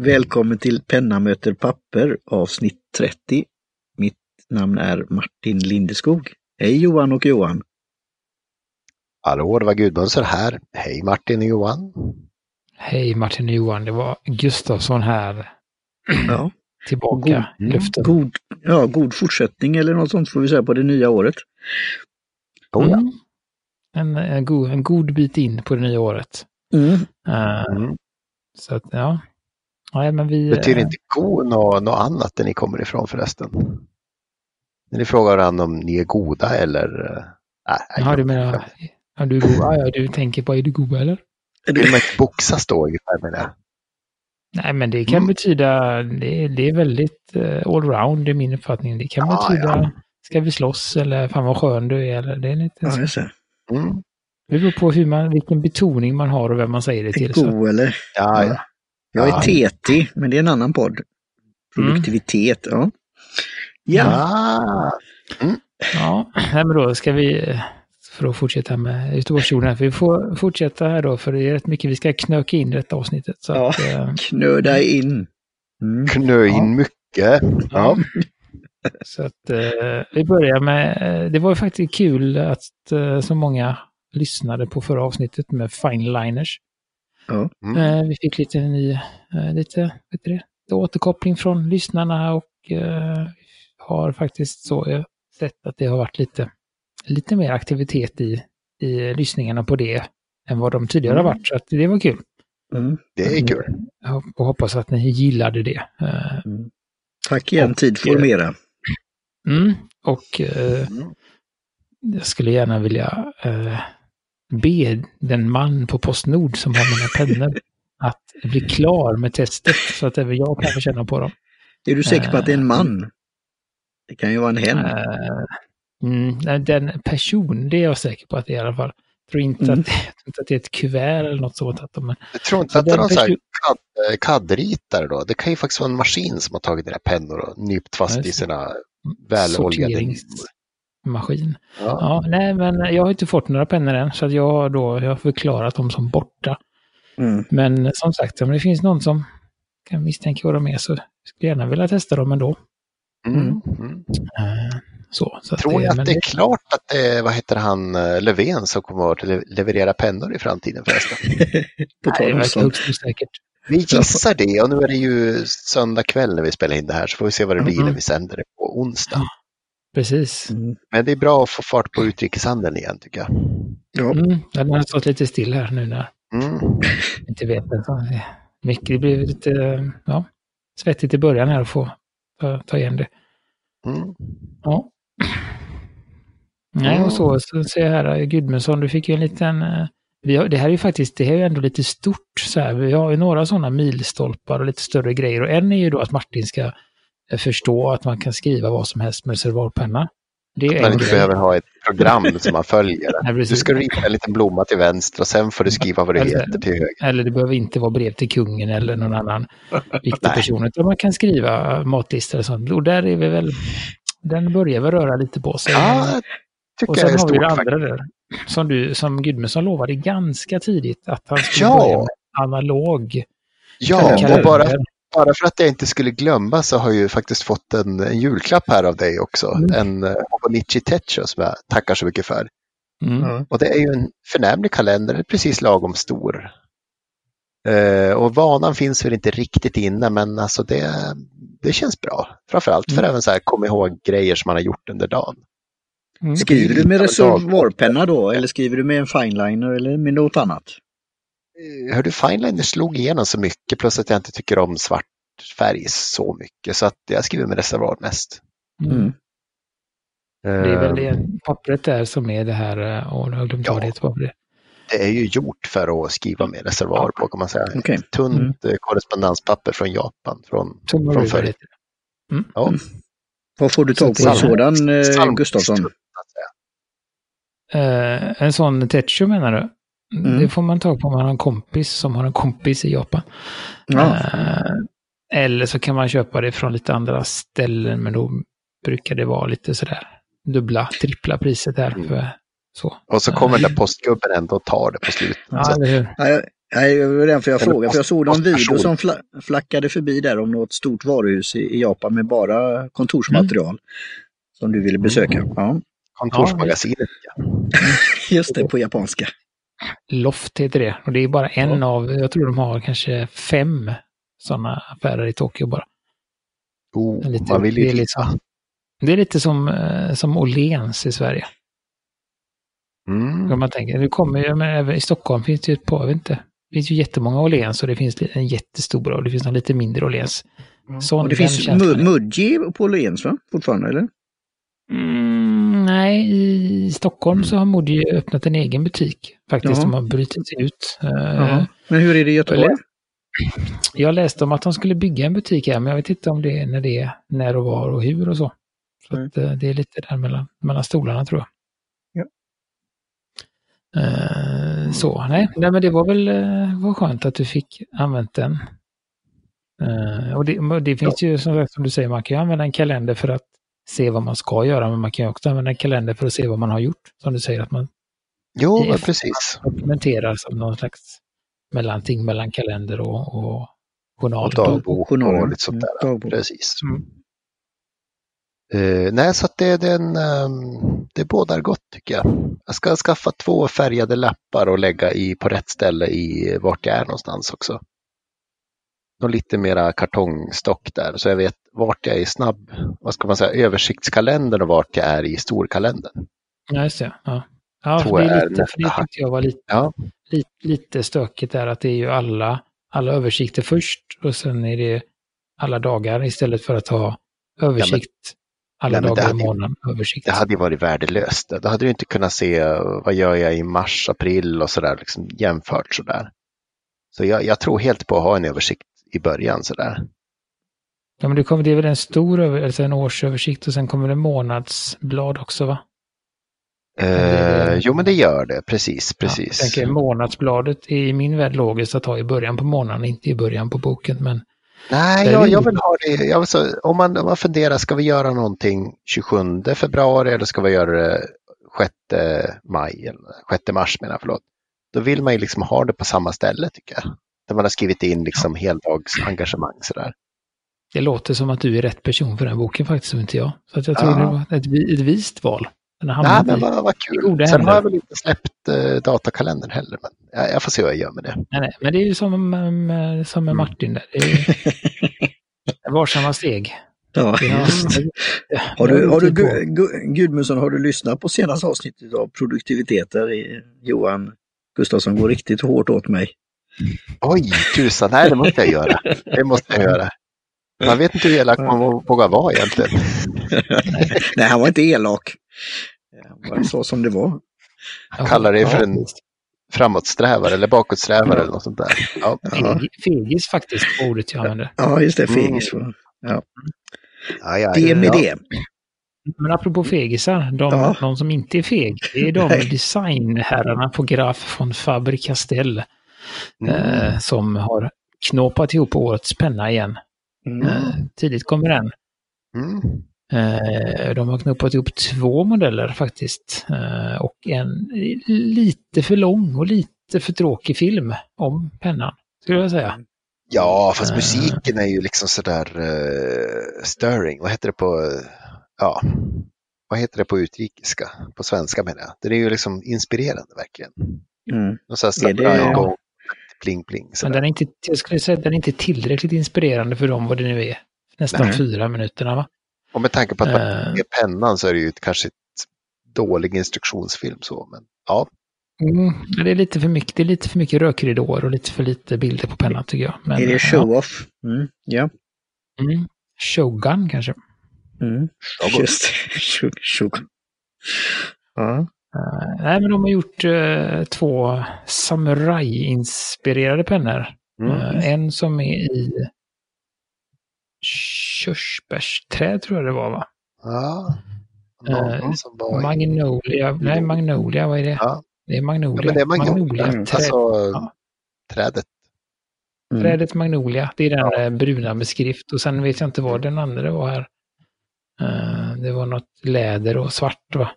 Välkommen till Penna möter papper avsnitt 30. Mitt namn är Martin Lindeskog. Hej Johan och Johan! Hallå, det var Gudmundsson här. Hej Martin och Johan! Hej Martin och Johan, det var Gustafsson här. Ja. Tillbaka i God, luften. god, ja, god fortsättning eller något sånt får vi säga på det nya året. Oh, ja. Mm. En, en, god, en god bit in på det nya året. Mm. Eh, Mm. Så att, ja. Nej, men vi... Betyder eh, inte go något, något annat där ni kommer ifrån förresten? När ni frågar varandra om ni är goda eller? äh, Nej, Jaha, du menar... Ja, du, är god, ah, ja, du tänker på, är du god eller? Är Vill du, man inte boxas då ungefär med det? Nej, men det kan Mm. betyda, det, det är väldigt uh, allround i min uppfattning. Det kan Ja, betyda, ja. ska vi slåss eller fan vad skön du är eller det är lite ja, så. jag ser. Mm. Det beror på hur man, vilken betoning man har och vem man säger det till. Så. God eller? Ja, ja. Jag Ja. är TT, men det är en annan podd. Produktivitet, ja. Ja, Ah, Ja, nej, men då ska vi, för att fortsätta med Göteborgsjorden, vi får fortsätta här då, för det är rätt mycket vi ska knöka in i detta avsnittet. Så Ja. att, eh, knöda in. Mm. knö in Ja. mycket. Ja. så att eh, vi börjar med, eh, det var ju faktiskt kul att eh, så många lyssnade på förra avsnittet med Fineliners. Ja. Mm. Eh, vi fick lite ny, eh, lite, vet du det, lite återkoppling från lyssnarna och eh, har faktiskt så sett att det har varit lite, lite mer aktivitet i, i lyssningarna på det än vad de tidigare Mm. har varit. Så att det var kul. Mm. Det är kul. Jag hoppas att ni gillade det. Eh, Tack igen, Och, tid formera. Mm, och eh, Mm. jag skulle gärna vilja eh, be den man på Postnord som har mina pennor att bli klar med testet så att även jag kan få känna på dem. Är du säker på att det är en man? Det kan ju vara en hen. Eh, mm, den person, det är jag säker på att det är i alla fall. Jag tror inte, Mm. att, jag tror inte att det är ett kuvert eller något sånt. Att de, Jag tror inte Så att det är någon sån här perso- CAD- eh, CAD-ritare då. Det kan ju faktiskt vara en maskin som har tagit dina pennor och nypt fast i just det. sina sorteringsmaskin. Ja. Ja, nej, men jag har inte fått några pennor än, så att jag har då jag har förklarat dem som borta. Mm. Men som sagt, om det finns någon som kan misstänka vad de är så skulle jag gärna vilja testa dem ändå. Mm. Mm. Eh, Så, så Tror ni det, att det är klart att det är, vad heter han, eh, Löfven som kommer att le- leverera pennor i framtiden förresten? Nej, det verkar högst osäkert. Vi gissar det och nu är det ju söndag kväll när vi spelar in det här så får vi se vad det blir när vi sänder det på onsdag. Precis. Mm. Men det är bra att få fart på utrikeshandeln igen tycker jag. Ja. Mm, den har stått lite still här nu när Mm. inte vet. Mycket, det blir lite ja, svettigt i början här att få ta, ta igen det. Mm. Ja. Nej, och så, så ser jag här, Gudmundsson, du fick ju en liten... eh, Vi har, det här är ju faktiskt, det här är ju ändå lite stort så här. Vi har ju några sådana milstolpar och lite större grejer. Och en är ju då att Martin ska förstå att man kan skriva vad som helst med reservoarpenna. Det är Man inte grej. behöver ha ett program som man följer. Nej, Du ska rita en liten blomma till vänster och sen får du skriva vad det Alltså, heter till höger. Eller det behöver inte vara brev till kungen eller någon annan viktig person. Utan man kan skriva matlistor och sånt. Och där är vi väl... Den börjar väl röra lite på sig. Ja, tycker och jag sen är har vi det andra där. Som, du, som Gudmundsson lovade ganska tidigt att han skulle Ja. börja med analog. Ja, och bara, bara för att jag inte skulle glömma så har jag ju faktiskt fått en, en julklapp här av dig också. Mm. En Hobonichi Techo som jag tackar så mycket för. Mm. Och det är ju en förnämlig kalender, den är precis lagom stor. Eh, och vanan finns väl inte riktigt inne men alltså det, det känns bra. Framförallt för Mm. även så här kom ihåg grejer som man har gjort under dagen. Mm. Skriver du med reservoarpenna då eller skriver du med en fineliner eller med något annat? Eh, Hörde Fineliner slog igenom så mycket plus att jag inte tycker om svart färg så mycket så att jag skriver med reservoar mest. Mm. Det är väl Eh, det pappret där som är det här, eh, nu har jag glömt Ja. vad det heter. Vad det är. Det är ju gjort för att skriva med reservoar på kan man säga. Okej. Tunt Mm. eh, korrespondenspapper från Japan. Från, från förr. det. Ja, Var får du tag på en sådan eh, säga. Eh, en sån Techo menar du? Mm. Det får man tag på om man har en kompis som har en kompis i Japan. Ja. Eh, eller så kan man köpa det från lite andra ställen, men då brukar det vara lite sådär dubbla, trippla priset här. Mm. För, så. Och så kommer den där postgubben ändå och tar det på slutet. Ja, eller hur? Nej, det var därför jag frågade, för jag såg någon poststation. video som fla, flackade förbi där om något stort varuhus i, i Japan med bara kontorsmaterial. Som du ville besöka. Ja, Kontorsmagasinet. Ja, just det, på japanska. Loft heter det. Och det är bara en av, jag tror de har kanske fem sådana affärer i Tokyo bara. Oh, Lite- man vill det är titta. liksom- Det är lite som, eh, som Åhléns i Sverige. Mm. Om man tänker, det kommer ju, men även i Stockholm finns det ju ett par, jag vet inte. Det finns ju jättemånga Åhléns och det finns en jättestor och det finns en lite mindre Åhléns. Sån, Och det finns Mudji på Åhléns va? Fortfarande eller? Mm, nej, i Stockholm så har Modi öppnat en egen butik. Faktiskt, Jaha. de har brutit ut. Eh, Jaha. Men hur är det i Göteborg? Jag läste om att de skulle bygga en butik här, men jag vet inte om det är när det är, när och var och hur och så. Så att, eh, det är lite där mellan, mellan stolarna tror jag. Ja. Eh, så, nej, nej, men det var väl var skönt att du fick använt den. Eh, och det, det finns ju som, sagt, som du säger, man kan ju använda en kalender för att se vad man ska göra, men man kan ju också använda en kalender för att se vad man har gjort. Som du säger, att man Jo, men precis. dokumenterar som någon slags mellanting mellan kalender och, och journal. Och dagbok Journaler. och lite sånt där. Mm, dagbok. Precis. Mm. Eh, nej, så att det, det, är en, ehm, det bådar gott tycker jag. Jag ska skaffa två färgade lappar och lägga i på rätt ställe i vart jag är någonstans också. Och lite mera kartongstock där så jag vet vart jag är i snabb, vad ska man säga, översiktskalendern och vart jag är i storkalendern. Ja, just det. Ja, ja för det, är lite, för det tyckte jag var lite, Ja. lite, lite stökigt där att det är ju alla, alla översikter först och sen är det alla dagar istället för att ha översikt alla Nej, men det dagar i månaden. Översikt. Det hade ju varit värdelöst. Då hade du inte kunnat se vad gör jag i mars, april och sådär, liksom jämfört sådär. Så jag, jag tror helt på att ha en översikt i början sådär. Ja, men det, kommer, det är väl en stor alltså en årsöversikt och sen kommer det månadsblad också va? Eh, jo, men det gör det, precis, Ja, precis. jag tänker månadsbladet är i min värld logiskt att ha i början på månaden, inte i början på boken. Men Nej, Det jag, jag vill ha det. Jag, vill så, om, man, om man funderar, ska vi göra någonting 27 februari eller ska vi göra det 6 maj, eller 6 mars menar jag, förlåt. Då vill man ju liksom ha det på samma ställe tycker jag. Där man har skrivit in liksom heldagsengagemang sådär. det låter som att du är rätt person för den boken faktiskt, inte jag. Så att jag tror Ja. det var ett, vi- ett vist val. Den har Nej, men vad, vad kul. Sen händer. har jag väl inte släppt eh, datakalendern heller, men jag, jag får se vad jag gör med det. Nej, nej, men det är ju som, med- som med Mm. Martin där. Det är varsamma steg. Ja, just. det Har du, har du. Gu- Gudmundsson, har du lyssnat på senaste avsnittet av produktiviteter? I Johan Gustafsson går riktigt hårt åt mig. Oj, tusan, nej det måste jag göra. Det måste jag göra. Man vet inte hur elak man vågar vara egentligen. Nej, han var inte elak. Han bara sa som det var. Han kallar det för Ja, en framåtsträvare eller bakåtsträvare eller något sånt där. Ja, Ja, Feg- Fegis faktiskt, ordet jag använder. ja just det, Mm. fegis. va. ja, ja, Det med ja. det. Men apropå fegisar, de, Ja. de som inte är feg, det är de designherrarna på Graf von Faber-Castell Mm. eh, som har knåpat ihop årets penna igen. Mm. Eh, tidigt kommer den. Mm. Eh, de har knoppat ihop två modeller faktiskt. Eh, och en lite för lång och lite för tråkig film om pennan, skulle jag säga. Ja, fast Eh. musiken är ju liksom sådär uh, stirring. Vad heter det på, ja, vad heter det på utrikiska? På svenska menar jag. Den är ju liksom inspirerande verkligen. Mm. Och så här Är det- samurai-gång, pling pling. Men den är inte, jag skulle säga att den är inte tillräckligt inspirerande för dem vad det nu är. Nästan Nej. fyra minuterna va? Och med tanke på att man Eh. med pennan så är det ju ett- kanske ett dålig instruktionsfilm så. Men ja, Mm, det är lite för mycket, det är lite för mycket rökridåer och lite för lite bilder på pennan tycker jag. Men, Är det ja. show-off? Mm. Ja. Mm. Shogun kanske. Mm. Shogun. Just det. Shug- Shug. Ja. Eh, nej, men de har gjort uh, två samurai-inspirerade pennor. mm. Eh, en som är i körsbärsträd tror jag det var va? ja. Var i- Magnolia, nej Magnolia, vad är det? Ja. Det är Magnolia. Ja, men det är Magnolia. Magnolia. Träd, Alltså Ja. trädet. Mm. Trädet Magnolia, det är den eh, bruna med skrift. Och sen vet jag inte vad den andra var här. Det var något läder och svart va?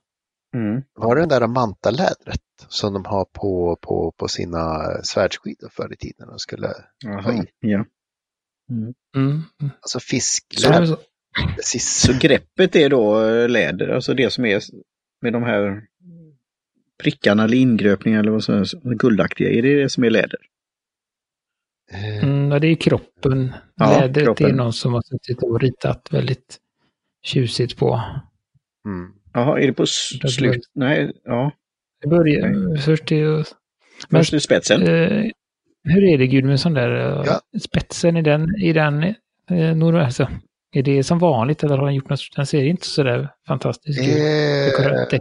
Mm. Var det den där mantalädret som de har på, på, på sina svärdsskidor förr i tiden? De skulle, Jaha, ja. Mm. alltså Så, fiskläder. så, Precis. Så greppet är då eh, läder, alltså det som är med de här prickarna eller ingröpningar eller vad som är guldaktiga, är det det som är läder? Eh, mm, det är kroppen. Ja, Lädret det är kroppen. någon som har suttit och ritat väldigt tjusigt på. Mm. Jaha, är det på s- Det slut? Nej, ja. Det börjar först ju... Men, Först i spetsen. eh, hur är det Gud med sån där eh, Ja. spetsen i den, i den eh, nor- alltså, är det som vanligt eller har den gjort något? Den ser inte så där fantastisk ut. Eh.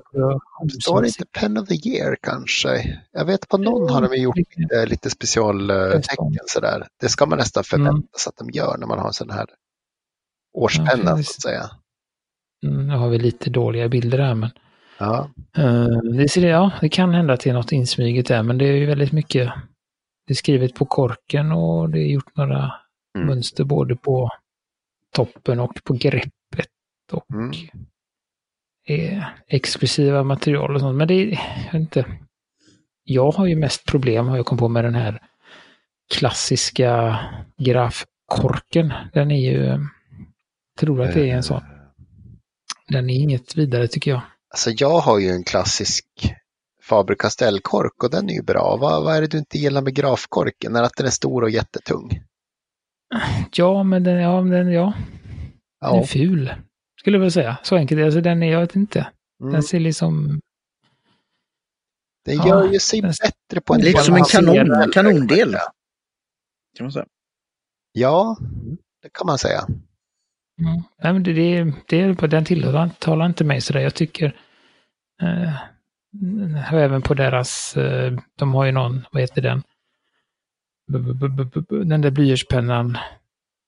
Står det inte Pen of the Year kanske? Jag vet på någon har de gjort eh, lite specialtecken sådär. Det ska man nästan förvänta Mm. sig att de gör när man har en sån här årspenna så precis. att säga. Mm, nu har vi lite dåliga bilder här men Ja. eh, det, ser, ja, det kan hända att det är något insmyget där men det är ju väldigt mycket det är skrivet på korken och det är gjort några Mm. mönster både på toppen och på greppet och Mm. eh, exklusiva material och sånt. Men det är, jag inte. Jag har ju mest problem har jag kommit på med den här klassiska grafkorken. Den är ju, jag tror att det är en sån. Den är inget vidare tycker jag. Alltså jag har ju en klassisk Faber Castell-kork och den är ju bra. Vad, vad är det du inte gillar med grafkorken? Är att den är stor och jättetung? Ja, men den, ja, men den, ja, den är ful. Skulle jag vilja säga. Så enkelt. Alltså den är, jag vet inte. Mm. Den ser liksom, Den Ja, gör ju sig den- bättre på en Lite som en kanon, kanondel. Kan man säga. Ja, det kan man säga. Mm. Nej, men det, det, det är på den tillhör, talar inte mig sådär. Jag tycker, eh, även på deras, eh, de har ju någon, vad heter den? B- b- b- Den där blyertspennan,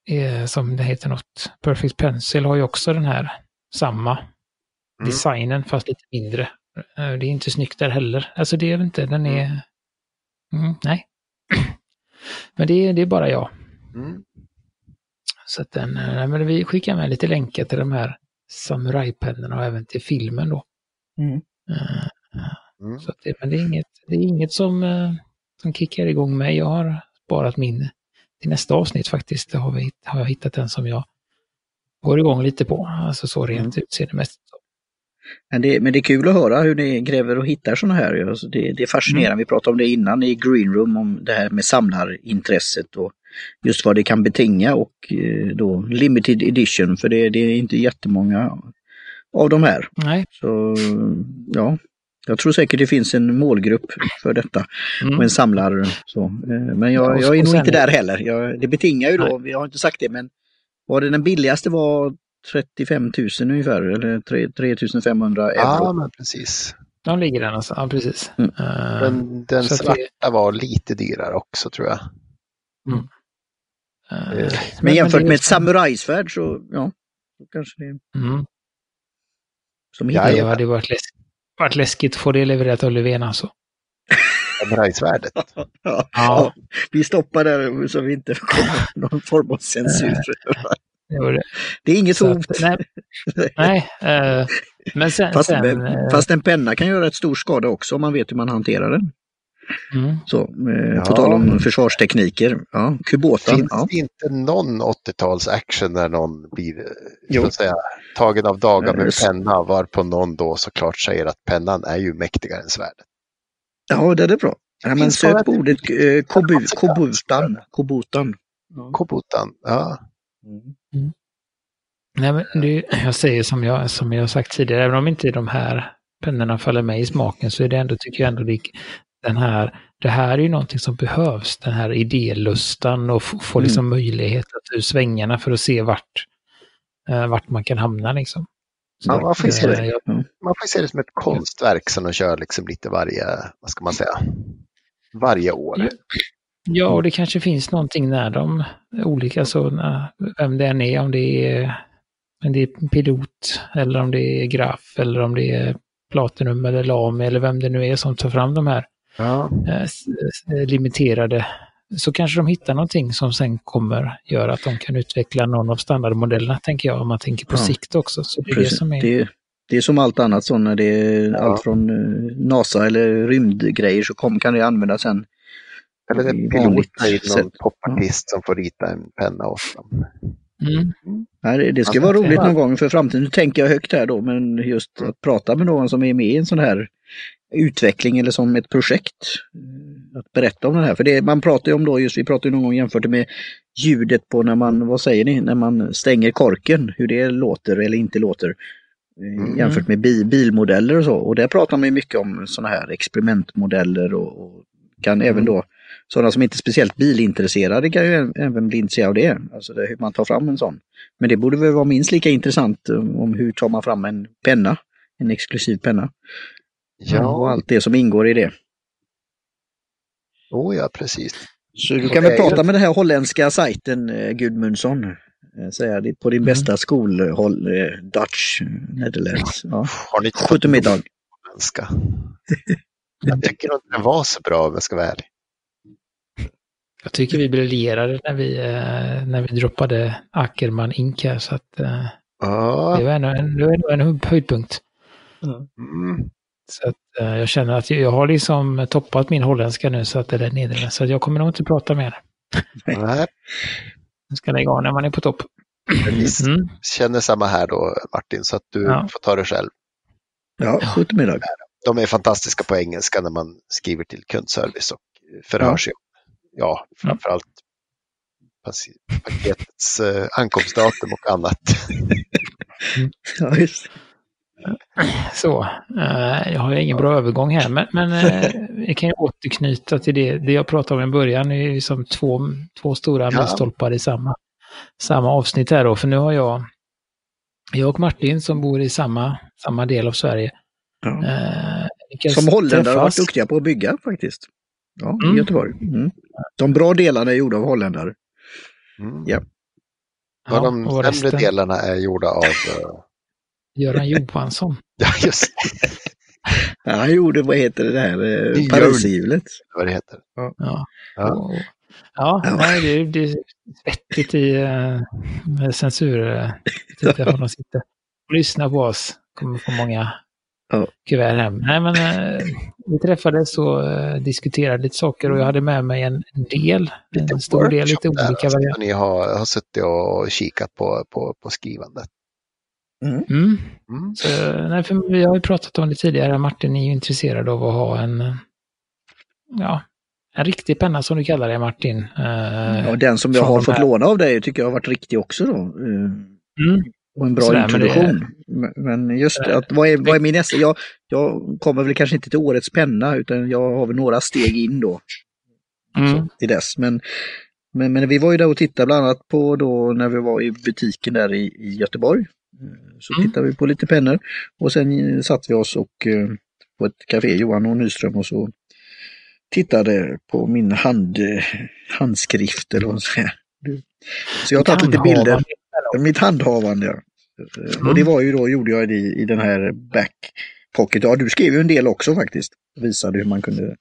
eh, som det heter något, Perfect Pencil har ju också den här samma Mm. designen fast lite mindre. Eh, Det är inte snyggt där heller. Alltså det är väl inte, den är, mm, nej. Men det, är- det är bara jag. Mm. Så att den, eh, men vi skickar med lite länkar till de här samurajpennorna och även till filmen då. Mm. Eh, Mm. Så att det, men det är inget, det är inget som, eh, som kickar igång mig. Jag har sparat min till nästa avsnitt faktiskt. Det har, vi, har jag hittat en som jag går igång lite på. Alltså så rent utseendemässigt. Men det, men det är kul att höra hur ni gräver och hittar sådana här. Alltså det, det är fascinerande. Vi pratade om det innan i Green Room, om det här med samlarintresset och just vad det kan betinga och eh, då limited edition, för det, det är inte jättemånga av de här. Nej. Så ja, jag tror säkert det finns en målgrupp för detta Mm. och en samlare. Så. eh, Men Ja, jag, jag är nog inte där heller. Jag, det betingar ju då, Nej. vi har inte sagt det, men var det den billigaste var 35 000 ungefär, eller 3 3500 euro. Ja, men precis. De ligger där alltså. Ja, precis. Mm. Men den att svarta det- var lite dyrare också tror jag. eh, Eh, Men jämfört det är med ett samurajsvärd så, ja, så kanske det är Mm. som Ja, hittar. Det hade varit, läsk, varit läskigt att få det levererat av Löfven alltså. Samurajsvärdet. Ja, ja. Vi stoppar där så vi inte kommer någon form av censur. Det är inget Så hot. att, nej, nej eh, men sen... Fast, sen eh, fast en penna kan göra ett stor skada också om man vet hur man hanterar den. Mm. Så, eh, Ja. På tal om försvarstekniker. Ja, kubotan. Finns Ja. det inte någon 80-tals action där någon blir eh, Jo. så att säga, tagen av dagar med en penna varpå någon då såklart säger att pennan är ju mäktigare än svärdet. ja, det är bra. Ja, men sök på ordet eh, kobu, kobutan. kobutan. Ja. Kobutan, ja. Mm. Nej, men det, jag säger som jag, som jag har sagt tidigare, även om inte de här pennorna faller mig i smaken så är det ändå, tycker jag ändå, det, den här, det här är ju någonting som behövs, den här idélustan och f- få Mm. liksom möjlighet att ur svängarna för att se vart, eh, vart man kan hamna liksom. Ja, man får se eh, det. jag- Man får se det som ett konstverk som de kör liksom lite varje, vad ska man säga, varje år. Ja. Och det kanske finns någonting när de olika, så när, vem det än är, om det är, om det är pilot eller om det är graf eller om det är Platinum eller Lamy eller vem det nu är som tar fram de här Ja. eh, s- limiterade, så kanske de hittar någonting som sen kommer göra att de kan utveckla någon av standardmodellerna, tänker jag, om man tänker på Ja. sikt också. Så det är det som är... Det, Det är som allt annat så när det är Ja. allt från eh, NASA eller rymdgrejer så kom, kan det användas sen. Eller en pilot någon sätt. popartist som får rita en penna åt dem. Mm. Nej, det, ska Alltså, vara roligt någon gång för framtiden. Nu tänker jag högt här då, men just att prata med någon som är med i en sån här utveckling eller som ett projekt. eh, Att berätta om det här. För det, man pratar ju om då, just vi pratade ju någon gång jämfört med ljudet på när man, vad säger ni, när man stänger korken, hur det låter eller inte låter. eh, Mm. Jämfört med bi, bilmodeller och så. Och där pratar man ju mycket om såna här experimentmodeller och, och kan även då sådana som inte är speciellt bilintresserade kan ju även bli intresserade av det. Alltså det, hur man tar fram en sån. Men det borde väl vara minst lika intressant eh, om hur tar man fram en penna, en exklusiv penna. Och Ja, allt det som ingår i det. oh, ja precis. Så du Och kan det väl prata med den här holländska sajten eh, Gudmundsson. Eh, Säga det på din Mm. bästa skolhåll, eh, Dutch, Netherlands. Ja. Har ni inte Skjut middag. svenska? Jag tycker inte den var så bra om jag ska vara ärlig. Jag tycker vi briljerade när vi, när vi droppade Ackerman här, så att Ja, det var ändå en, det var en höjdpunkt. mm. Så att, eh, jag känner att jag har liksom toppat min holländska nu så att det är nederländska. Så att jag kommer nog inte prata mer. Nej, Jag ska lägga av när man är på topp. vi Mm. känner samma här då Martin, så att du Ja. får ta det själv. Ja, skjut middag. De är fantastiska på engelska när man skriver till kundservice och förhör Ja. sig ja, framförallt paci- paketets eh, ankomstdatum och annat. Ja, just. Så, eh, jag har ingen bra övergång här, men, men eh, jag kan ju återknyta till det, det jag pratade om i början. Det är ju som två, två stora Ja. milstolpar i samma, samma avsnitt här då. För nu har jag, jag och Martin som bor i samma, samma del av Sverige. Ja. Eh, Som holländare har varit duktiga på att bygga faktiskt. Ja, i Mm. Göteborg. Mm. De bra delarna är gjorda av holländare. Mm. Ja. Ja, Ja, de sämre resten, delarna är gjorda av, eh, Göran Johansson. ja just Ja, han gjorde, vad heter det där, eh. Pariserhjulet. vad det heter. Ja. Ja. Ja, Ja. nej, det, är- det är svettigt i uh, med censur. Uh, titta på de sitter och lyssnar på oss. Kommer få många kuvert hem. Nej, men eh, vi träffades och eh, diskuterade lite saker och jag hade med mig en del, en stor del, lite olika alltså, varianter. Ni har, har suttit och kikat på, på, på skrivandet. Mm. Mm. Så, nej, för vi har ju pratat om det tidigare. Martin är ju intresserad av att ha en, eh, ja, en riktig penna som du kallar det Martin. Eh, Ja, den som jag har fått här- låna av dig tycker jag har varit riktig också då. Eh, Mm. Och en bra Sådär, men det- introduktion. Men, men just det, att vad är, vad är min nästa? Jag, jag kommer väl kanske inte till årets penna utan jag har väl några steg in då Mm. till dess. Men, men, men vi var ju där och tittade bland annat på då när vi var i butiken där i, i Göteborg. Eh, Så Mm. tittade vi på lite pennor och sen eh, satt vi oss och eh, på ett café, Johan och Nyström, och så tittade på min hand, handskrift eller vad säger. Så jag har tagit lite bilder. Mitt handhavande, Mm. Och det var ju då, gjorde jag det i, i den här back pocket. Ja, du skrev ju en del också faktiskt. Visade hur man kunde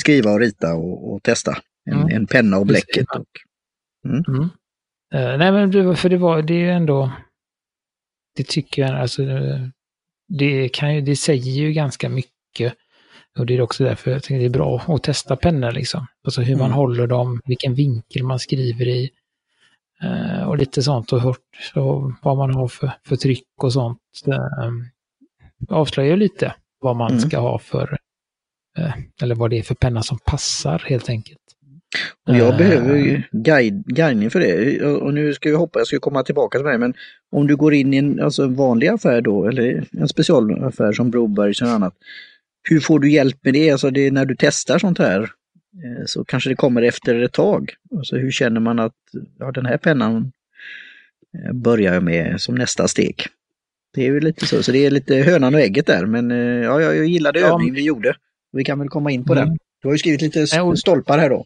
skriva och rita och, och testa. En, Mm. en penna och bläcket. Och, Mm. Eh, nej men det, var- för det var, det är ju ändå, det tycker jag, alltså, det, kan ju, det säger ju ganska mycket. Och det är också därför jag tycker det är bra att testa pennor liksom. Alltså hur man Mm. håller dem, vilken vinkel man skriver i. eh, och lite sånt och hört och vad man har för, för tryck och sånt. Uh, avslöjar ju lite vad man Mm. ska ha för, eh, eller vad det är för penna som passar helt enkelt. Och jag Eh, behöver ju guide, guidning för det. Och nu ska vi hoppa, jag ska komma tillbaka till det, men om du går in i en, alltså en vanlig affär då, eller en specialaffär som Brobergs eller annat. Hur får du hjälp med det? Alltså det är när du testar sånt här eh, så kanske det kommer efter ett tag. Alltså hur känner man att ja, den här pennan eh, börjar jag med som nästa steg? Det är ju lite så, så det är lite hönan och ägget där, men ja, jag, jag gillade Ja. övningen vi gjorde. Vi kan väl komma in på Mm. den. Du har ju skrivit lite stolpar här då.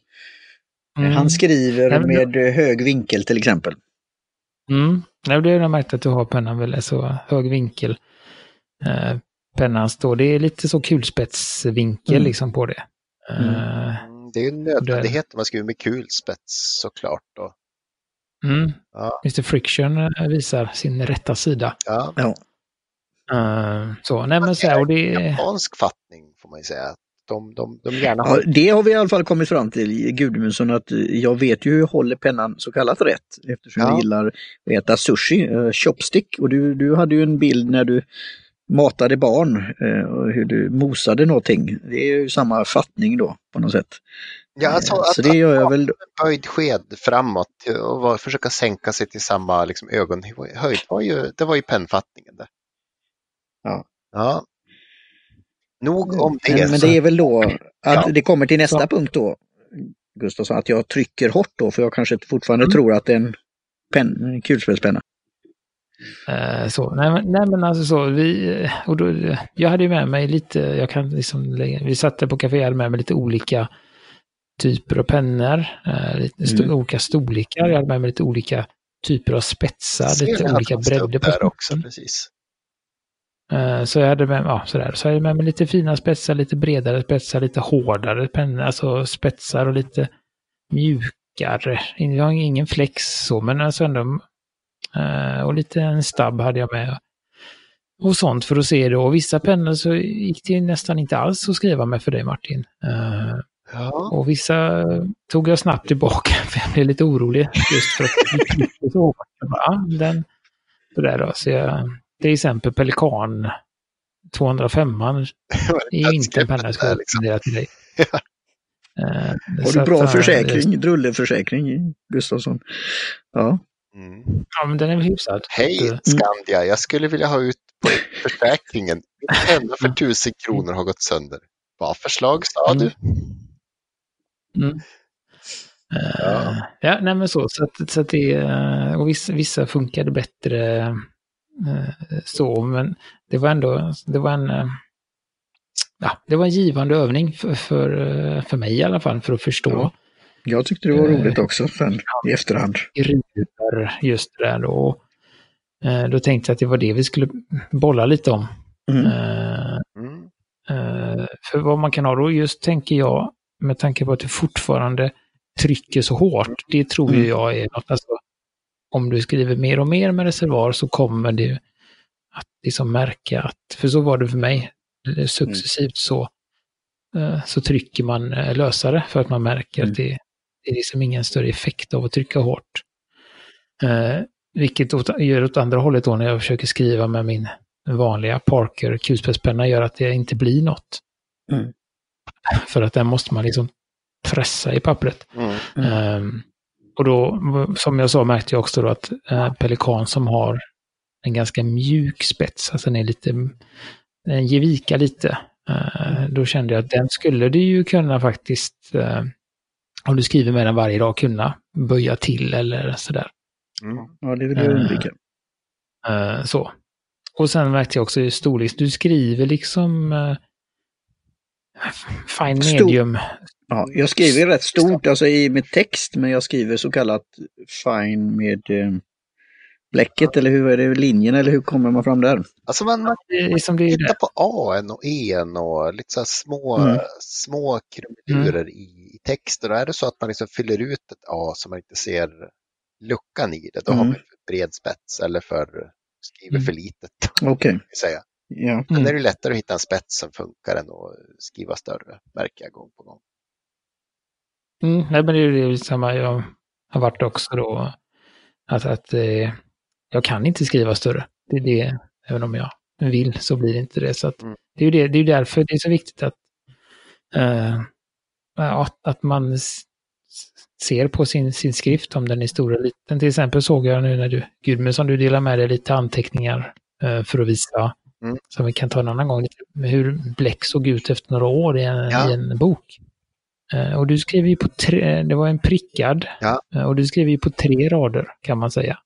mm. Han skriver Nej, med eh, hög vinkel till exempel. Mm. Nej, det har jag märkt att du har pennan väl så hög vinkel. Eh, pennan står, det är lite så kulspetsvinkel Mm. liksom på det. Eh, Mm, Det är ju en nödvändighet om man skriver med kulspets såklart. Då. mm. Ja. Mr Friction eh, visar sin rätta sida. Ja, Ja. Uh, så, nej men så här, och det... Japansk fattning får man ju säga. De, de, de gärna har... Ja, det har vi i alla fall kommit fram till, Gudmundsson, att jag vet ju hur jag håller pennan så kallat rätt eftersom ja. jag gillar att äta sushi, uh, chopstick. Och du, du hade ju en bild när du matade barn uh, och hur du mosade någonting. Det är ju samma fattning då på något sätt. Ja, alltså, att, så det gör jag väl. Böjd sked framåt och försöka sänka sig till samma liksom, ögonhöjd, var ju, det var ju pennfattningen. Det. Ja. ja. Nog om det. Men, men det är väl då att ja. det kommer till nästa ja. punkt då, Gustafsson, att jag trycker hårt då, för jag kanske fortfarande mm. tror att det är en, pen, en kulspetspenna. Uh, så, nej, men, nej men alltså så, vi, och då, jag hade ju med mig lite, jag kan liksom, vi satte på café, jag hade med mig lite olika typer av pennor, uh, lite st mm. olika storlekar, jag hade med mig lite olika typer av spetsar, lite olika bredder på där också, precis. Eh, så jag hade med, ja, sådär. Så jag hade med mig lite fina spetsar, lite bredare spetsar, lite hårdare pennor, alltså spetsar och lite mjukare. Jag har ingen flex så, men alltså ändå. Eh, och lite en stabb hade jag med. Och sånt för att se då. Och vissa pennor så gick det nästan inte alls att skriva med för dig Martin. Eh, ja. Och vissa tog jag snabbt tillbaka för jag blev lite orolig just för att det gick så hårt. Ja, den, sådär då. Så jag, till exempel Pelikan 205 är ju inte en penna jag skulle rekommendera till dig. Ja. Uh, Har du bra att, försäkring, drulleförsäkring, Gustafsson? Ja. Mm. Ja, men den är väl hyfsad. Hej mm. Skandia, jag skulle vilja ha ut på försäkringen. Min penna för tusen kronor har gått sönder. Vad förslag sa du? Mm. Ja. Uh, ja, nej men så. Så, att, så att det, och vissa, vissa funkade bättre Eh, så, men det var ändå, det var en, eh, ja, det var en givande övning för, för, eh, för mig i alla fall, för att förstå. Ja. Jag tyckte det var roligt också sen i efterhand. Just det där då. Då tänkte jag att det var det vi skulle bolla lite om. Mm. Mm. För vad man kan ha då, just tänker jag, med tanke på att du fortfarande trycker så hårt, det tror mm. jag är något, alltså, om du skriver mer och mer med reservoar så kommer du att liksom märka att, för så var det för mig, successivt så, eh, så trycker man eh, lösare för att man märker mm. att det, det är liksom ingen större effekt av att trycka hårt. Eh, vilket gör åt andra hållet då när jag försöker skriva med min vanliga Parker kulspetspenna gör att det inte blir något. Mm. För att den måste man liksom pressa i pappret. Mm. Um, och då, som jag sa, märkte jag också då att eh, Pelikan som har en ganska mjuk spets, alltså den är lite, den ger vika lite. Eh, då kände jag att den skulle du ju kunna faktiskt, eh, om du skriver med den varje dag, kunna böja till eller sådär. Mm. Ja, det vill jag undvika. Eh, så. Och sen märkte jag också i storlek, du skriver liksom eh, fine medium. Ja, jag skriver rätt stort alltså i med text, men jag skriver så kallat fine med eh, bläcket, eller hur är det, linjen, eller hur kommer man fram där? Alltså man, man, man det tittar på A och E och lite så små, mm. små krumelurer mm. i text. Och då är det så att man liksom fyller ut ett A så man inte ser luckan i det, då mm. har man för bred spets eller för skriver mm. för litet. Okej. Okay. Ja. Men mm. är det lättare att hitta en spets som funkar än att skriva större, märker jag gång på gång. Mm, nej, men det är ju samma jag har varit också då. Att, att eh, jag kan inte skriva större. Det är det, även om jag vill så blir det inte det. Så att, mm. det är det, det är därför det är så viktigt att, eh, att, att man ser på sin, sin skrift om den är stor eller liten. Till exempel såg jag nu när du, Gudmundsson, du delar med dig lite anteckningar eh, för att visa, mm. som vi kan ta en annan gång, hur bläck såg ut efter några år i en, ja. i en bok. Eh, och du skrev ju på tre, det var en prickad. Ja. Eh, och du skrev ju på tre rader kan man säga.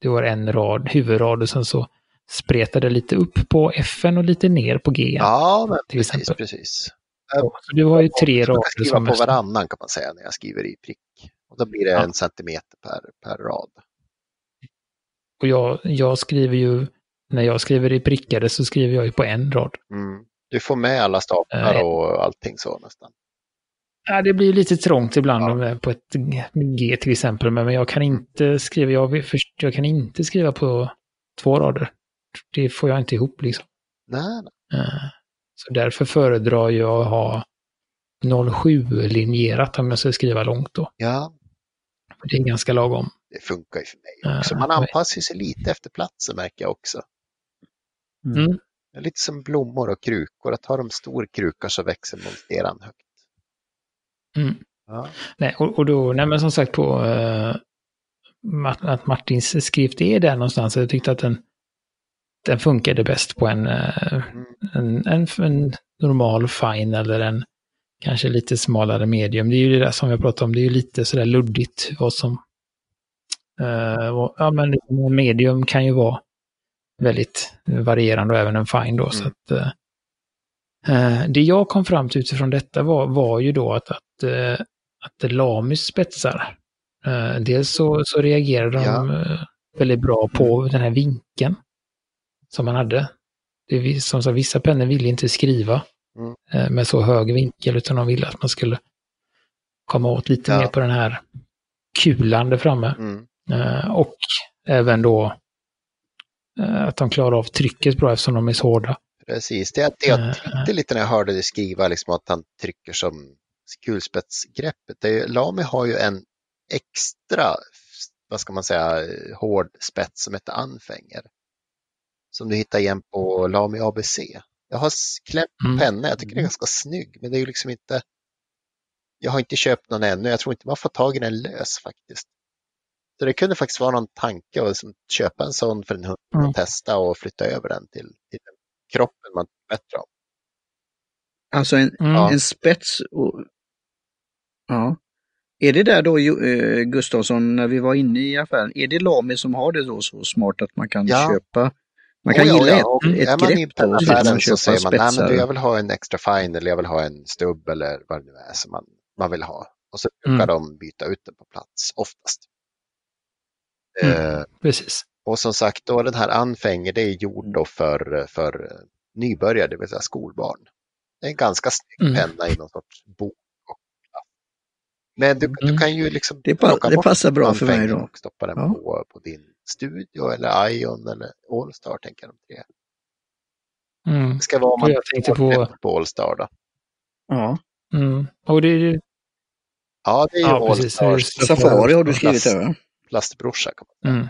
Det var en rad, huvudrad och sen så spretade lite upp på F och lite ner på G. Ja, men till precis, exempel. precis. Så, du har ju tre rader. Jag kan skriva på varannan kan man säga när jag skriver i prick. Och då blir det ja. en centimeter per, per rad. Och jag, jag skriver ju, när jag skriver i prickade så skriver jag ju på en rad. Mm. Du får med alla staplar och allting så nästan. Ja, det blir lite trångt ibland ja. på ett G till exempel, men jag kan inte skriva, jag, jag kan inte skriva på två rader. Det får jag inte ihop liksom. Nej. Eh, Så därför föredrar jag att ha 07-linjerat om jag ska skriva långt då. Ja, Det är ganska lagom. det funkar ju för mig också. Ja, Man anpassar sig lite efter platsen märker jag också. Mm. Är lite som blommor och krukor. Att ha de stor kruka så växer monsteran högt. Mm. Ja. Nej, och, och då, nej men som sagt på Mart- att Martins skrift är där någonstans. Jag tyckte att den, den funkade bäst på en, Mm. en, en, en normal fine eller en kanske lite smalare medium. Det är ju det där som jag pratade om, det är ju lite sådär luddigt vad som... eh, vad- ja men en medium kan ju vara väldigt varierande och även en fine då. Så Mm. att, eh, det jag kom fram till utifrån detta var, var ju då att, att, eh, att Lamis spetsar, eh, dels så, så reagerade de Ja. väldigt bra på den här vinkeln som man hade. Det som sagt, vissa pennor ville inte skriva Mm. med så hög vinkel, utan de ville att man skulle komma åt lite Ja. mer på den här kulan där framme. Mm. Och även då att de klarar av trycket bra eftersom de är så hårda. Precis, det, det jag Eh, tänkte lite när jag hörde dig skriva, liksom att han trycker som kulspetsgreppet. Är, Lamy har ju en extra, vad ska man säga, hård spets som heter anfänger. Som du hittar igen på Lamy ABC. Jag har klämt Mm. penna, jag tycker den är ganska snygg, men det är ju liksom inte, jag har inte köpt någon ännu, jag tror inte man får tag i den lös faktiskt. Så det kunde faktiskt vara någon tanke att liksom köpa en sån för en hund Mm. och testa och flytta över den till, till den kroppen man tycker bättre om. Alltså en, Mm. en spets. Och, ja. Är det där då eh, Gustafsson, när vi var inne i affären, är det Lamy som har det då så smart att man kan Ja. köpa, man kan Oh ja, gilla oh ett, ja. Och ett är man grepp då, och så pennaffären kan man så säger man, nej men du, jag vill ha en extra fine eller jag vill ha en stubb eller vad det nu är som man, man vill ha. Och så brukar Mm. de byta ut den på plats, oftast. Mm. Eh, Precis. Och som sagt, då den här anfänger, det är gjord då för, för nybörjare, det vill säga skolbarn. Det är en ganska snygg Mm. penna i någon sorts bok. Men du, du Mm. kan ju liksom Det, pa- det passar bra för mig då. och stoppa den Ja. på, på din Studio eller Ion eller Allstar, tänker jag. de tre. Mm. Det ska vara om man jag tänkte på- på Allstar då. Ja. Mm. Och det är ju Ja, det är ju Ja, Just- Safari har du skrivit plast, där va? plastbrorsa. Kan man säga. Mm.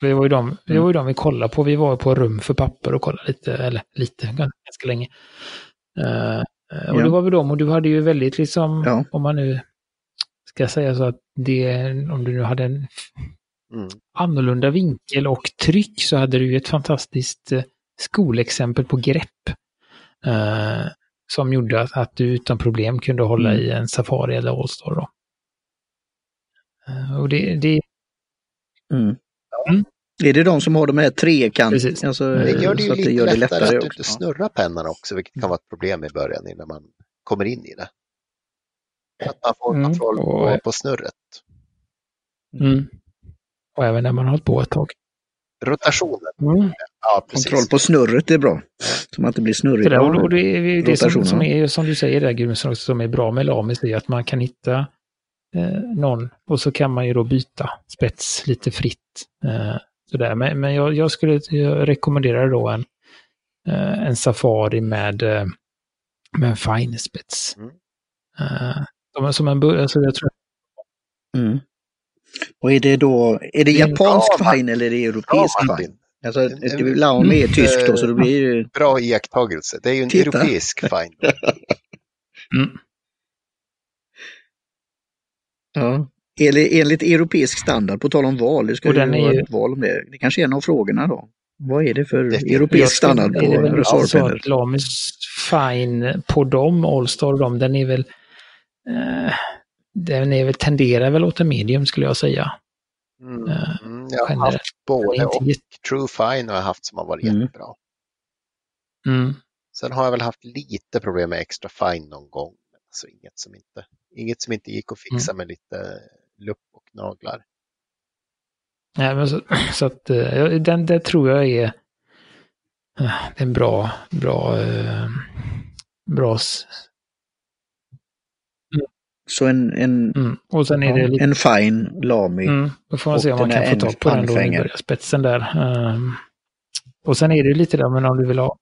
Det var ju de, det Mm. var ju de vi kollade på. Vi var på rum för papper och kollade lite, eller lite, ganska länge. Eh, och Ja. det var väl de, och du hade ju väldigt liksom, Ja. om man nu ska säga så att det, om du nu hade en Mm. annorlunda vinkel och tryck så hade du ju ett fantastiskt eh, skolexempel på grepp. eh, som gjorde att, att du utan problem kunde hålla Mm. i en Safari eller Allstar. Då. Eh, och det, det, Mm. Mm. Är det de som har de här trekanterna? Precis. Alltså, Det Det gör det ju lite gör det lättare, lättare att du inte snurrar pennan också, vilket kan vara ett problem i början innan man kommer in i det. Att man får Mm, kontroll på, på snurret. mm. Och även när man har hållit på ett tag. Rotationen, Mm. ja. Kontroll på snurret är bra. Så man inte blir snurrig. Det, där, och, det, är- det som, som är, som du säger där Gudmundsson, som är bra med Lamis, är att man kan hitta eh, någon och så kan man ju då byta spets lite fritt. Eh, sådär. Men, men jag, jag skulle jag rekommendera då en, eh, en Safari med, eh, med en fine spets. Mm. Eh, som, en, alltså jag tror, Mm. Och är det då, är det japansk bra- fine eller är det europeisk fine? Martin, Alltså, Laumi är mm, tysk då, så eh, det blir ju... bra iakttagelse. Det är ju en Titta. europeisk fine. mm, Ja. Eller enligt europeisk standard, på tal om val, det ska Och ju vara ju- ett val om det. Det kanske är en av frågorna då. Vad är det för Det europeisk standard på alltså reservpennor? Lamis fine på dem, Allstar och dem, den är väl eh, den är väl, tenderar väl åt en medium skulle jag säga. Mm. Eh, Mm, jag har haft både och. True Fine har jag haft som har varit Mm. jättebra. Mm. Sen har jag väl haft lite problem med extra fine någon gång. Alltså inget som inte, inget som inte gick att fixa Mm. med lite lupp och naglar. Nej, men så, så att eh, den där tror jag är eh, en bra, bra, eh, bra, s- Så en, en, mm. och sen är det lite, en fine Lamy. mm, då får man och se om man kan är få tag på en den då, anfänger. nybörjarspetsen där. Um, Och sen är det lite där, men om du vill ha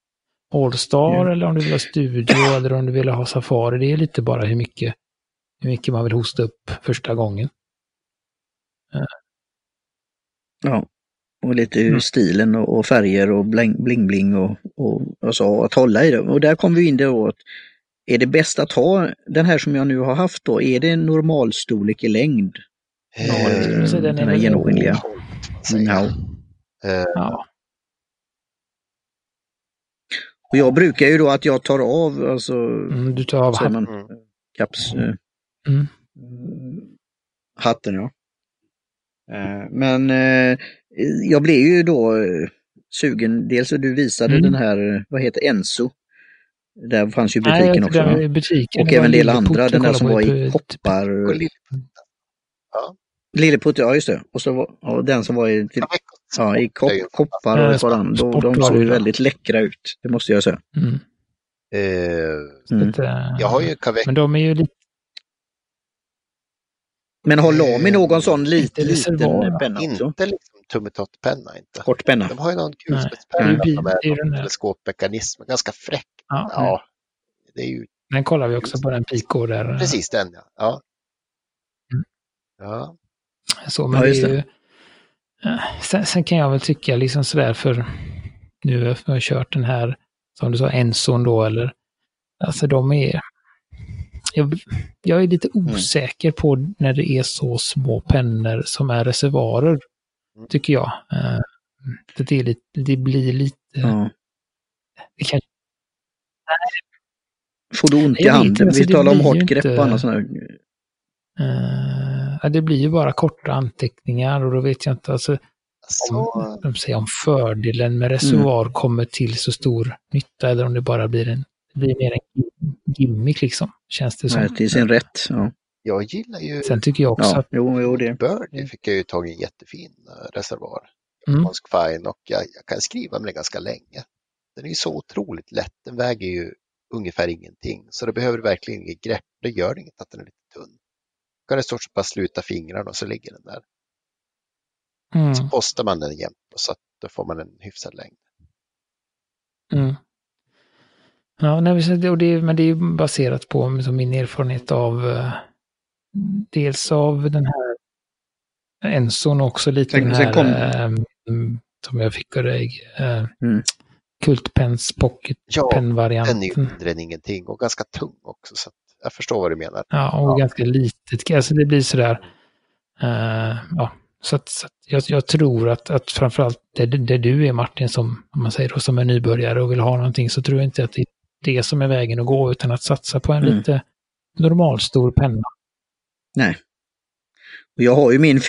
Allstar Ja. eller om du vill ha Studio eller om du vill ha Safari, det är lite bara hur mycket, hur mycket man vill hosta upp första gången. Ja. Och lite hur Mm. stilen och, och färger och bling bling, bling och, och, och så, att hålla i det. Och där kommer vi in då att är det bäst att ha den här som jag nu har haft då, är det en normalstorlek i längd? Eh, Ja, säga den är den här genomskinliga. Ja. Eh, Ja, Och jag brukar ju då att jag tar av, alltså, mm, du tar av man, Mm. kaps, eh, Mm. hatten ja. Eh, Men eh, jag blev ju då eh, sugen, dels du visade Mm. den här, vad heter Enso? Där fanns ju Nej, butiken jag också. i butiken. Och även en del andra, den där som var i koppar. och lite- Lilleputt, ja just det. Och så var, ja, den som var i, till, ja, i kopp, koppar och ett par andra. De, de såg ju väldigt läckra ut, det måste jag säga. Mm. Eh, Mm. att, jag har ju Kavek Men de är ju lite... Men har Lami någon sån lit, liten va? penna också? inte liksom tummetott-penna inte. Kort penna? De har ju någon kulspetspenna är där. teleskopmekanism, ganska fräck. Ja, Ja, det är ju Den kollar vi också på den Pico där. precis den ja. ja. Mm. Ja, Så, men Ja, det är ju... eh, Sen, sen kan jag väl tycka liksom sådär för nu har jag kört den här, som du sa, Enzon då eller... Alltså de är... Jag, jag är lite Mm. osäker på när det är så små pennor som är reservoarer, Mm. tycker jag. Eh, Det, är lite, det blir lite... Ja. Det kan, Får du ont i handen? inte, Vi det talar om hårt grepp inte- och annat sånt här. eh, ja, det blir ju bara korta anteckningar och då vet jag inte, alltså så, om, de säger om fördelen med reservoar kommer till så stor nytta eller om det bara blir en, det blir mer en gimmick liksom, känns det som. Nej, till sin rätt. Ja, jag gillar ju Sen tycker jag också ja att, jo, jo det. Birdie fick jag ju tagit en jättefin eh, reservoar. mm, fine och jag, jag kan skriva med den ganska länge. Den är ju så otroligt lätt, den väger ju ungefär ingenting. Så det behöver verkligen inget grepp, det gör inget att den är lite tunn. Då kan det stort sett bara sluta fingrarna och så ligger den där. mm, Så postar man den jämt och så att då får man en hyfsad längd. mm. Ja, nej, det- och det, men det är ju baserat på liksom, min erfarenhet av eh, dels av den här Enzon och också lite Sen- den här kom- eh, mm, som jag fick av dig, eh, Mm. Kultpens Pocket Ja, den är ju mindre än ingenting och ganska tung också. Så jag förstår vad du menar. Ja, och Ja. ganska litet. Alltså det blir sådär. eh, ja, så att, så att jag, jag tror att, att framförallt där, där du är Martin, som om man säger då, som är nybörjare och vill ha någonting, så tror jag inte att det är det som är vägen att gå, utan att satsa på en Mm. lite normalstor penna. Och Jag har ju min,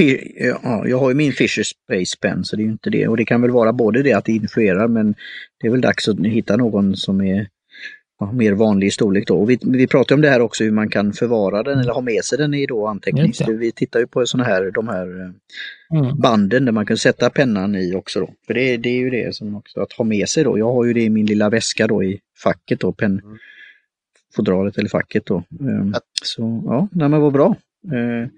ja, jag har ju min Fisher Space Pen så det är ju inte det. Och det kan väl vara både det att det influerar men det är väl dags att hitta någon som är ja, mer vanlig storlek då. Och vi, vi pratar om det här också hur man kan förvara den eller ha med sig den i då antecknings... Vi tittar ju på såna här, de här eh, Mm. banden där man kan sätta pennan i också då. För det, det är ju det som också att ha med sig då. Jag har ju det i min lilla väska då i facket då, pen, Mm. fodralet eller facket då. Ehm, Så ja, nej, men vad bra. Eh,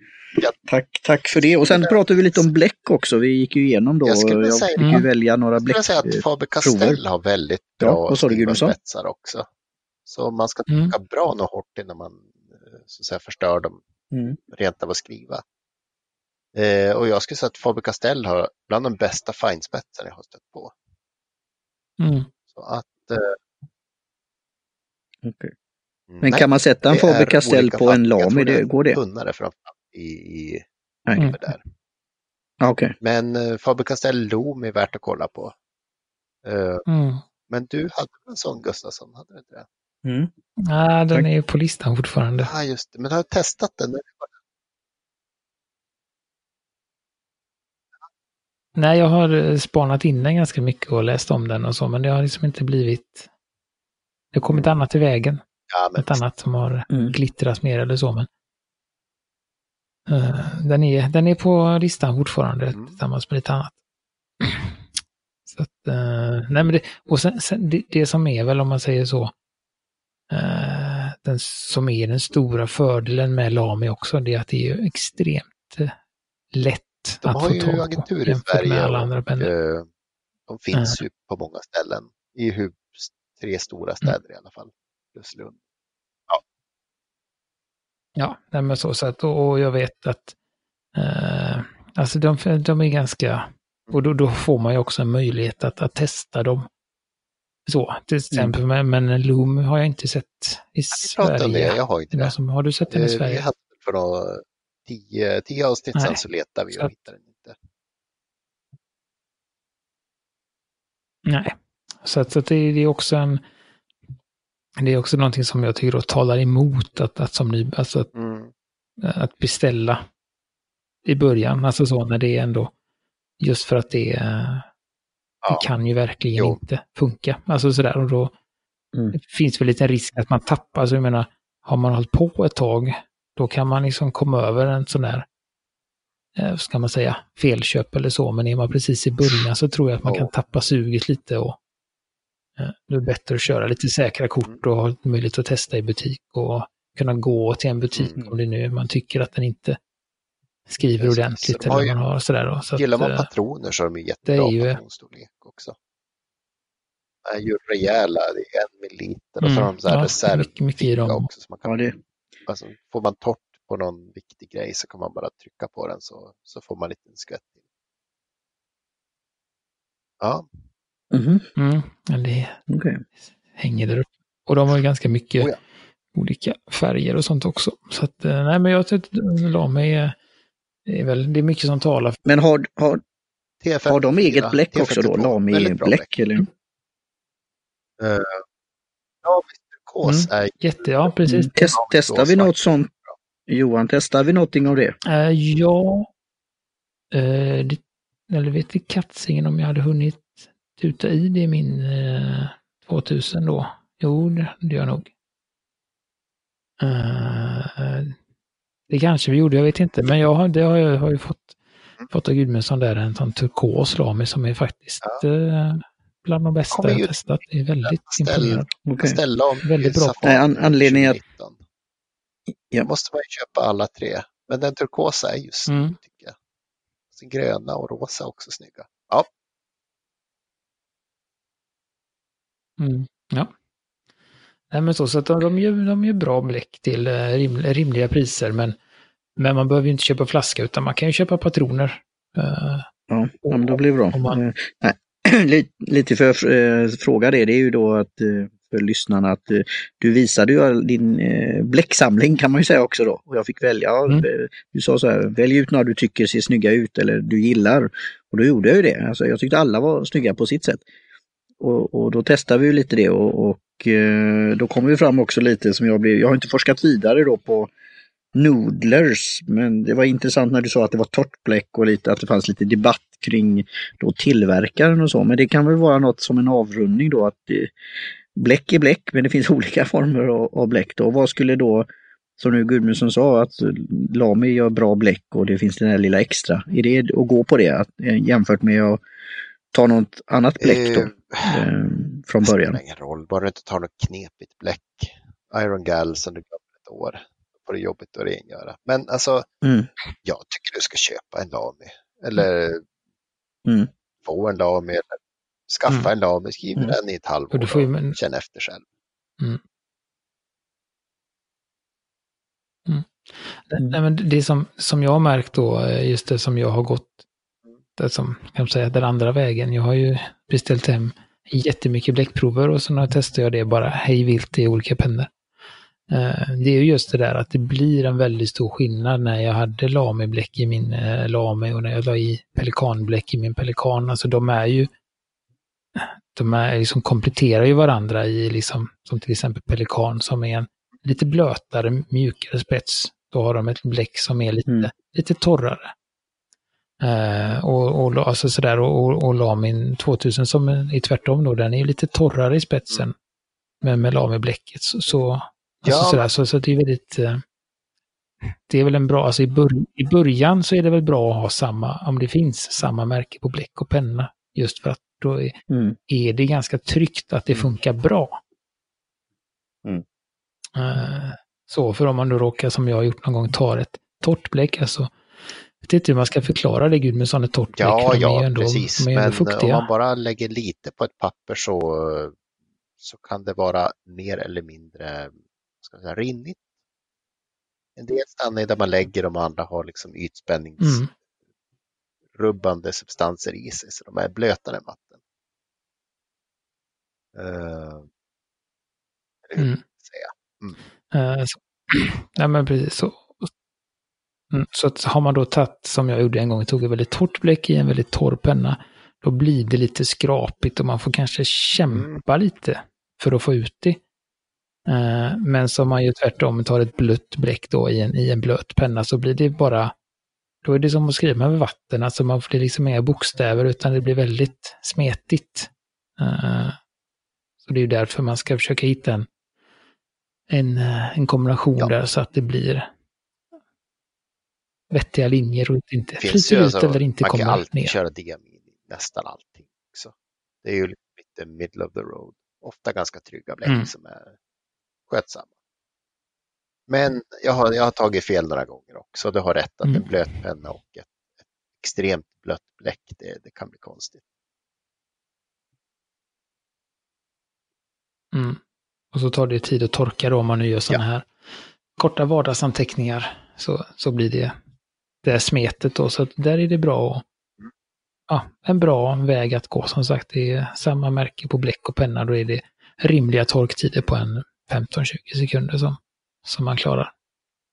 Ja. Tack, tack för det. Och sen pratade vi lite om bläck också. Vi gick ju igenom då. Jag skulle Jag säga- fick ju Mm. välja några Jag skulle säga att Faber-Castell har väldigt Ja, bra skrivarspetsar också. Så man ska Mm. tänka bra nog hårt innan man eh, så att säga, förstör dem Mm. rent av att skriva. Eh, och jag skulle säga att Faber-Castell har bland de bästa finespetsarna jag har stött på. Mm. Så att, eh, Okej. mm, Men nej, kan man sätta en Faber-Castell olika på en tror Det, går det? Tunnare framförallt i, i Nej. Mm. där. Okej. Men eh, Faber-Castell Loom är värt att kolla på. Eh, Mm. men du hade en sån Gustafsson, hade du inte det? Mm. Nej, den är på listan fortfarande. Ja, just det. Men har du testat den? Nej, jag har eh, spanat in den ganska mycket och läst om den och så, men det har liksom inte blivit... Det har kommit annat i vägen. Ja, men Ett annat som har Mm. glittrat mer eller så, men... eh, den, är, den är på listan fortfarande Mm. tillsammans med lite annat. Så att, eh, nej men det, och sen, sen det, det som är väl om man säger så, den som är den stora fördelen med Lami också, det är att det är ju extremt eh, lätt de att har få ju tag på agentur i jämfört med Sverige alla och, andra pennor. eh, De finns ju på många ställen. I hur, tre stora städer i alla fall. Plus Lund. Ja, nej men så, så att, och jag vet att eh, alltså de, de är ganska, och då, då får man ju också en möjlighet att, att testa dem. Så, till exempel, mm. men, Loom har jag inte sett i Sverige. Om det. Jag har inte det. Som, har du sett den i Eh, Sverige? Vi hade för några tio, tio avsnitt sedan så letade vi och hittade den inte. Nej. Så, att, så att det, det är också en, det är också någonting som jag tycker då talar emot att, att som ny, alltså att, Mm. att beställa i början, alltså så när det är ändå, just för att det, är- Ja. det kan ju verkligen Jo. inte funka. Alltså sådär, och då Mm. det finns väl lite risk att man tappar, alltså jag menar, har man hållit på ett tag, då kan man liksom komma över en sån där, eh, ska man säga, felköp eller så, men är man precis i början så tror jag att man Ja. kan tappa suget lite och eh, det är bättre att köra lite säkra kort och ha möjlighet att testa i butik och kunna gå till en butik Mm. om det nu man tycker att den inte skriver Precis. ordentligt Så eller ju- man har sådär då. Så Gillar att, man eh, patroner så är de ju det jättebra är ju- patronstorlek också. De är ju rejäla, det är en milliliter och så har de så här Mm. ja, reserv mycket, mycket också. Så man kan, Ja, det, alltså, får man torrt på någon viktig grej så kan man bara trycka på den så, så får man lite en skvätt till. Ja, mhm, Mm, men det okej. hänger där uppe. Och de har ju ganska mycket Oh ja. olika färger och sånt också. Så att, eh, nej men jag tyckte Lame är, är väl, det är mycket som talar för Men har, har, T54, har de eget bläck också då? T52, väldigt bra Lami-bläck? Eller? Eh, ja, är jätte, ja precis. Test, testar vi något sånt? Johan, testar vi någonting av det? Eh, ja, eh, det, eller vet i katsingen om jag hade hunnit tuta i det i min eh, 2000 då. Jo, det det gör jag nog. Eh, det kanske vi gjorde, jag vet inte. Men jag har, det har, jag har ju fått, fått av Gudmundsson där en sån turkos Lami som är faktiskt eh, bland de bästa Kommer jag testat. Det är väldigt imponerande. Ställa om Väldigt bra. Nej, an- anledningen att- 2019. Ja. Då måste man ju köpa alla tre. Men den turkosa är ju snygg Mm. tycker jag. Sen gröna och rosa också snygga. Ja, Mm. Ja. Nej, men så, så att de, de, gör, de gör bra bläck till eh, rim, rimliga priser, men, men man behöver ju inte köpa flaska, utan man kan ju köpa patroner. Eh, Ja, ja men då blir det bra. Man- Eh, nej, li- lite för att fråga det, det är ju då att för lyssnarna att du visade ju din bläcksamling kan man ju säga också då. Och jag fick välja, Mm. du sa så här, välj ut några du tycker ser snygga ut eller du gillar. Och då gjorde jag ju det. Alltså, jag tyckte alla var snygga på sitt sätt. Och, och då testar vi lite det och, och eh, då kommer vi fram också lite som jag blev, jag har inte forskat vidare då på Noodlers, men det var intressant när du sa att det var torrt bläck och lite att det fanns lite debatt kring då tillverkaren och så. Men det kan väl vara något som en avrundning då att eh, bläck är bläck, men det finns olika former av, av bläck då. Vad skulle då, som nu Gudmundsson sa, att eh, Lami gör bra bläck och det finns den här lilla extra. Är det att gå på det att, eh, jämfört med att ta något annat bläck då eh, Eh, från det början? spelar ingen roll, bara du inte tar något knepigt bläck. Iron Gal som du glömmer ett år. Då får det jobbigt att rengöra. Men alltså, Mm. jag tycker du ska köpa en Lami. Eller Mm. få en Lami. Eller skaffa Mm. en Lami, skriv Mm. den i ett halvår Och du får ju- och men- känn efter själv. Mm. Nej, men det som, som jag har märkt då, eh, just det som jag har gått, det som, kan man säga, den andra vägen. Jag har ju beställt hem jättemycket bläckprover och så testar jag det bara hej vilt i olika pennor. Eh, Det är ju just det där att det blir en väldigt stor skillnad när jag hade Lami-bläck i min eh, Lami och när jag la i Pelikan-bläck i min Pelikan. Alltså de är ju, de är liksom kompletterar ju varandra i liksom, som till exempel Pelikan som är en lite blötare, mjukare spets. Då har de ett bläck som är lite, Mm. lite torrare. Eh, och, och, alltså sådär, och, och, och Lamin 2000 som är tvärtom då, den är ju lite torrare i spetsen. Men med Lami-bläcket så, så, alltså Ja, sådär, så, så det är väldigt, eh, det är väl en bra, alltså i, bör, i början så är det väl bra att ha samma, om det finns samma märke på bläck och penna. Just för att då är, Mm. är det ganska tryggt att det funkar bra. Mm. Eh, så, för om man då råkar, som jag har gjort någon gång, tar ett torrt bläck, alltså vet inte hur man ska förklara det Gud med sådana torrt. Ja, de ja, ändå, precis. Är Men ändå om fuktiga. man bara lägger lite på ett papper så, så kan det vara mer eller mindre ska jag säga, rinnigt. En del stannar där man lägger, de andra har liksom ytspänningsrubbande Mm. substanser i sig, så de är blötare än vatten. Uh, Mm. säga. Eh, så, nej men precis så. Mm, så att har man då tagit, som jag gjorde en gång, tog ett väldigt torrt bläck i en väldigt torr penna, då blir det lite skrapigt och man får kanske kämpa lite för att få ut det. Eh, Men som man ju tvärtom tar ett blött bläck då i en, i en blöt penna så blir det bara, då är det som att skriva med vatten, alltså man får liksom inga bokstäver utan det blir väldigt smetigt. Eh, Så det är ju därför man ska försöka hitta en, en, eh, en kombination Ja. där så att det blir vettiga linjer och inte finns flyter ju ut alltså, eller inte man kan kommer alltid ner. köra diamin i nästan allting. också. Det är ju lite middle of the road. Ofta ganska trygga bläck Mm. som är skötsamma. Men jag har, jag har tagit fel några gånger också. Du har rätt att Mm. en blöt penna och ett, ett extremt blött bläck, det, det kan bli konstigt. Mm. Och så tar det tid att torka då om man nu gör sådana här korta vardagsanteckningar. Så, så blir det det här smetet då. Så att där är det bra att, ja, en bra väg att gå. Som sagt, det är samma märke på bläck och penna. Då är det rimliga torktider på en 15-20 sekunder som, som man klarar.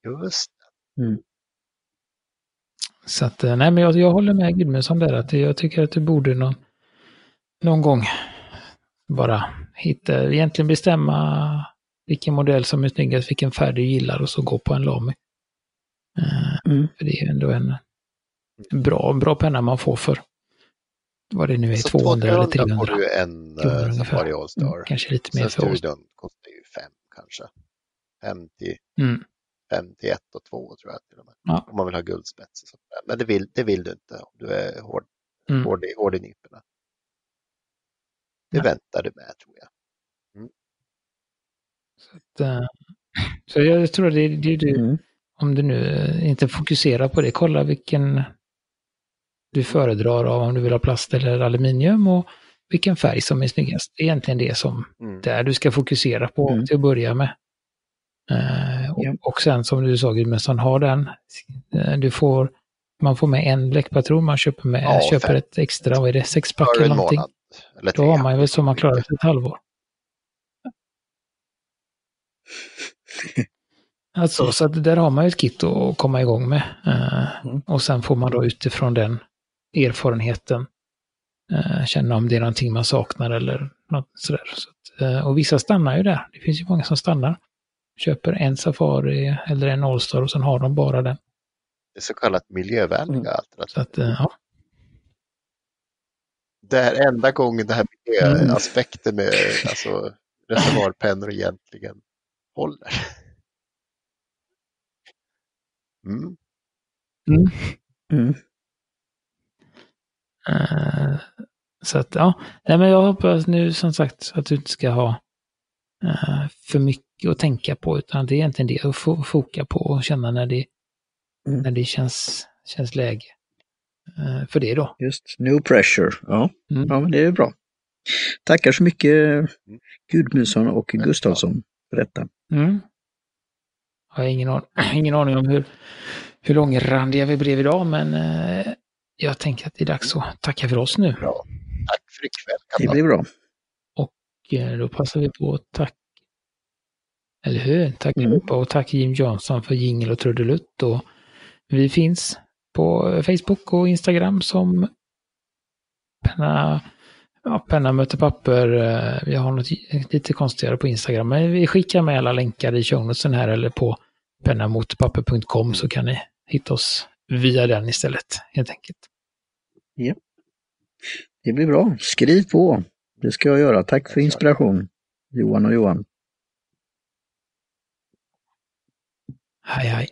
Just Så att, eh, nej men jag, jag håller med Gudmundsson där. Att jag tycker att du borde någon, någon gång bara hitta, egentligen bestämma vilken modell som är snyggast, vilken färg du gillar och så gå på en Lamy. Eh, Mm. För det är ju ändå en bra, bra penna man får för vad det nu är, Så 200 eller 300. får du en ungefär. Safari All-Star. Mm, kanske lite mer Sen för oss. Studion kostar ju fem kanske. Fem till, Mm. fem till ett och två tror jag till och med. Ja. Om man vill ha guldspets och sånt där. Men det vill, det vill du inte om du är hård, Mm. hård, i- hård i nyporna. Det Nej. väntar du med tror jag. Så, att, eh, så jag tror det, det du, Mm. Om du nu eh, inte fokuserar på det, kolla vilken du föredrar av om du vill ha plast eller aluminium och vilken färg som är snyggast. Det är egentligen det som Mm. där du ska fokusera på Mm. till att börja med. Eh, och, Ja. och sen som du sa Gudmundsson, har den. Eh, du får, man får med en bläckpatron, man köper, med, Ja, köper fem. ett extra, vad är det, sexpack eller någonting. månad. Eller Då har man ju väl så man klarar sig ett halvår. Alltså, så att där har man ju ett kit att komma igång med. Eh, Mm. Och sen får man då utifrån den erfarenheten eh, känna om det är någonting man saknar eller något sådär. Så att, eh, och vissa stannar ju där. Det finns ju många som stannar. Köper en Safari eller en Allstar och sen har de bara den. Det så kallat miljövänliga Mm. alternativ. Så att, ja. Det är enda gången det här Mm. miljöaspekten med alltså, reservoarpennor egentligen håller. Mm. Mm. Eh, så att, ja. Nej, men jag hoppas nu som sagt att du inte ska ha eh, för mycket att tänka på, utan det är egentligen det att foka på och känna när det, Mm. när det känns, känns läge eh, för det då. Just, no pressure. Ja. Mm. ja, men det är bra. Tackar så mycket Gudmundsson och Gustafsson för detta. Jag har ingen, an ingen aning om hur, hur långrandiga vi blev idag, men eh, jag tänker att det är dags att tacka för oss nu. Bra. Tack för ikväll. Det blir bra. Och eh, då passar vi på att tack eller hur? Tack Mm. och tack Jim Johnson för jingel och trudelutt. Och vi finns på Facebook och Instagram som penna, ja, penna möter papper. Eh, Vi har något lite konstigare på Instagram, men vi skickar med alla länkar i shownotesen här eller på pennamotorpapper.com så kan ni hitta oss via den istället, helt enkelt. Det blir bra. Skriv på. Det ska jag göra. Tack för inspiration, Johan och Johan. Hej hej!